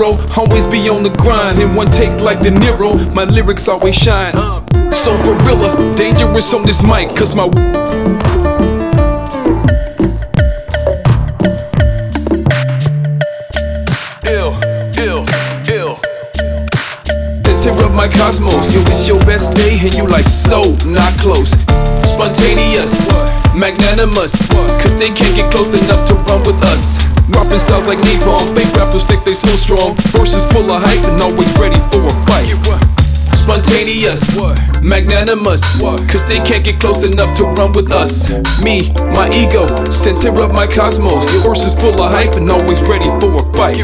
hero. Always be on the grind. In one take like De Niro. My lyrics always shine. So for real, dangerous on this mic, cause my ill, ill, ill. Of my cosmos, yo, it's your best day, and you like so not close. Spontaneous, magnanimous, cause they can't get close enough to run with us. Rapping styles like napalm, fake rappers think they so strong. Verses full of hype and always ready for a fight. Spontaneous, magnanimous, cause they can't get close enough to run with us. Me, my ego, center of my cosmos. Your verse is full of hype and always ready for a fight.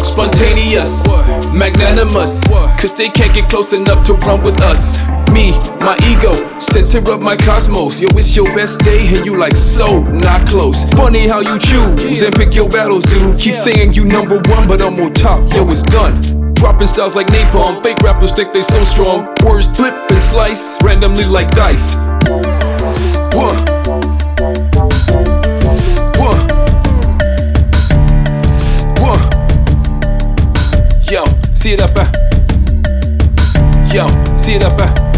Spontaneous, magnanimous, cause they can't get close enough to run with us. Me, my ego, center of my cosmos. Yo, it's your best day and you like so not close. Funny how you choose and pick your battles, dude. Keep saying you number one, but I'm on top. Yo, it's done. Dropping styles like napalm, fake rappers think they so strong. Words flip and slice randomly like dice. One. One. One. Yo, see it up, uh. Yo, see it up, uh.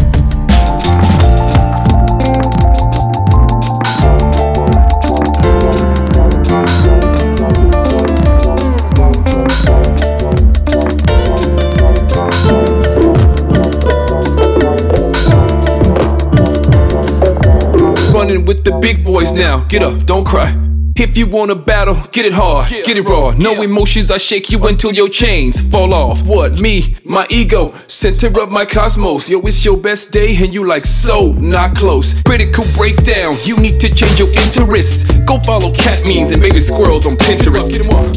With the big boys now. Get up, don't cry. If you wanna battle, get it hard, get it raw. No emotions, I shake you until your chains fall off. What? Me, my ego, center of my cosmos. Yo, it's your best day, and you like so not close. Critical breakdown, you need to change your interests. Go follow cat memes and baby squirrels on Pinterest.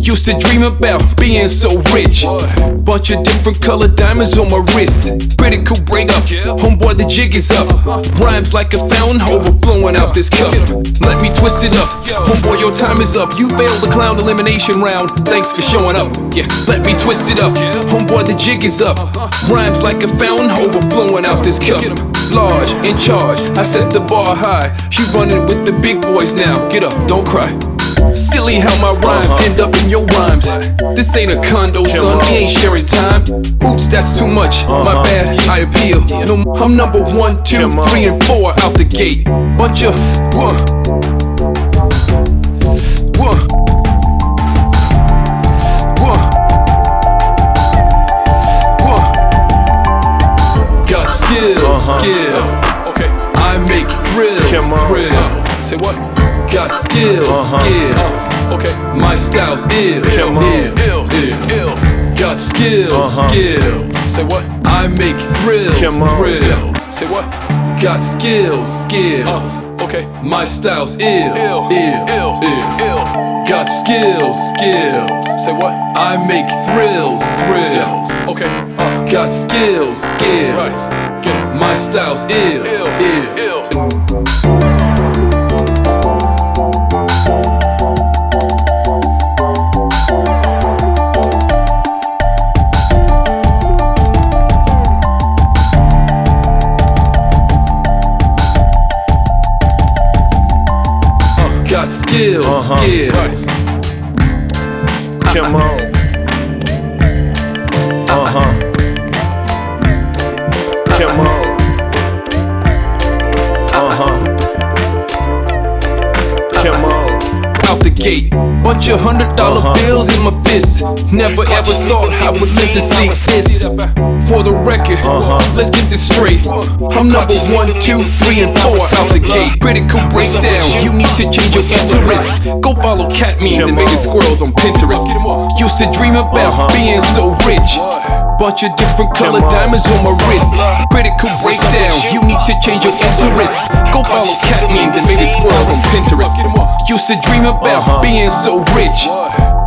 Used to dream about being so rich. Bunch of different colored diamonds on my wrist. Critical breakup, homeboy, the jig is up. Rhymes like a fountain overflowing out this cup. Let me twist it up, homeboy, your time is up. You failed the clown elimination round. Thanks for showing up. Yeah, let me twist it up. Homeboy, the jig is up. Rhymes like a fountain overflowing out this cup. Large, in charge, I set the bar high. You running with the big boys now. Get up, don't cry. Silly how my rhymes end up in your rhymes. This ain't a condo, son. We ain't sharing time. Oops, that's too much. My bad, I appeal. No, I'm number one, two, three, and four out the gate. Bunch of. Skills, Uh-huh. skills. Okay. My style's ill, Come on. ill, ill, ill. Got skills, Uh-huh. skills. Say what? I make thrills, Come thrills. Say what? Got skills, skills. okay. My style's ill, ill, ill, ill, ill. Got skills, skills. Say what? I make thrills, thrills. Okay. Uh, got skills, skills. Right. Get it. My style's ill, ill, ill, ill. Skills, Uh-huh. skills. Come on. Uh huh. Come on. Uh huh. Come on. out the gate. Bunch of hundred dollar Uh-huh. bills in my fist. Never ever thought I would live to see this. For the record, Uh-huh. let's get this straight. I'm number one, two, three, and four out the gate. Critical breakdown, you need to change your interest. Go follow cat memes and baby squirrels on Pinterest. Used to dream about being so rich. Bunch of different on. diamonds on my wrist. Critical breakdown, you need to change your interest. Go follow cat memes and baby squirrels on Pinterest. Used to dream about Uh-huh. being so rich.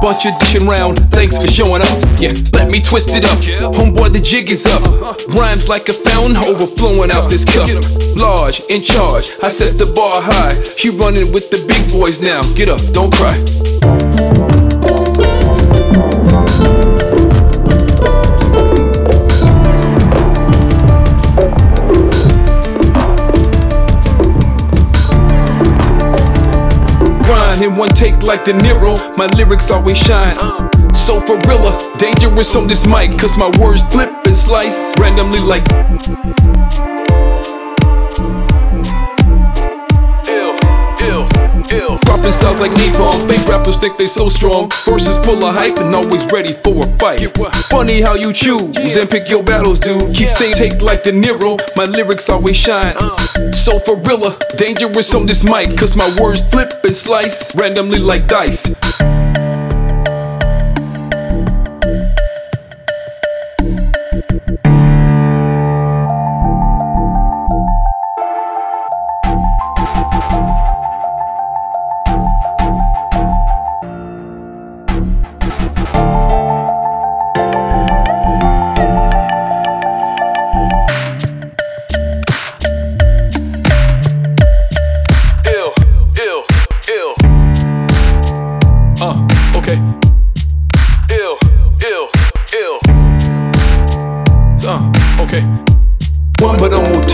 Bunch of dishing round, thanks for showing up. Yeah, let me twist it up. Homeboy, the jig is up. Rhymes like a fountain overflowing out this cup. Large, in charge, I set the bar high. You running with the big boys now. Get up, don't cry. One take like De Niro. My lyrics always shine. So for real, dangerous on this mic, cause my words flip and slice randomly like. Ill. Dropping styles like napalm, fake rappers think they so strong. Verses full of hype and always ready for a fight. Funny how you choose and pick your battles, dude. Keep saying take like De Niro, my lyrics always shine. Uh. So for real, dangerous on this mic, cause my words flip and slice randomly like dice.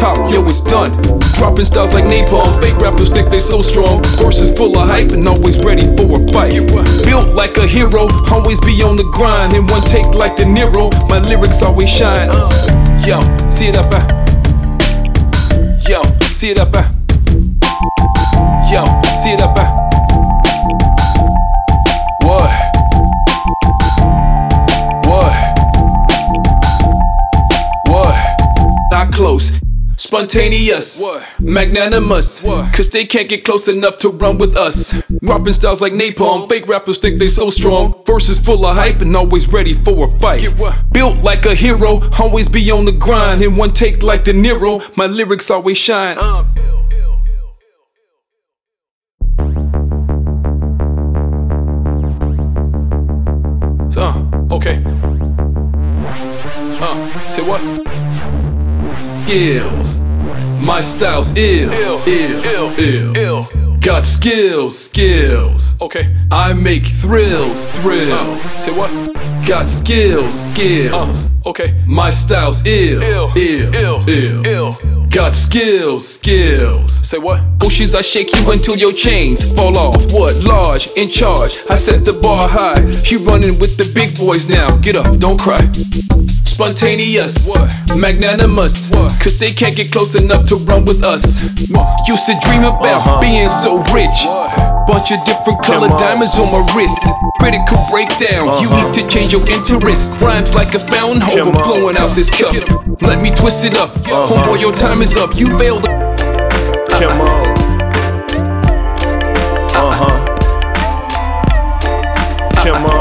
Top, yo, it's done. Dropping styles like napalm, fake rappers think they so strong. Horses full of hype and always ready for a fight. Built like a hero, always be on the grind. In one take like De Niro, my lyrics always shine. Yo, see it up, uh. Yo, see it up, uh. Yo, see it up, uh. What? What? What? Spontaneous, magnanimous, cause they can't get close enough to run with us. Dropping styles like napalm, fake rappers think they so strong. Verses full of hype and always ready for a fight. Built like a hero, always be on the grind. In one take like De Niro, my lyrics always shine. Uh, okay. Uh, say what? Skills. My style's ill, ill, ill, ill, ill. Got skills, skills. Okay. I make thrills, thrills. Uh, say what? Got skills, skills. Uh, okay. My style's ill, ill, ill, ill, ill, ill. Got skills, skills. Say what? Bushes, I shake you until your chains fall off. What? Large, in charge. I set the bar high. You running with the big boys now. Get up, don't cry. Spontaneous, magnanimous, cause they can't get close enough to run with us. Used to dream about uh-huh. being so rich. Bunch of different colored diamonds on my wrist. Critical breakdown, you uh-huh. need to change your interest. Rhymes like a fountain overflowing out this cup. Let me twist it up. Uh-huh. Homeboy, your time is up. You failed. Come on. Uh huh. Come on.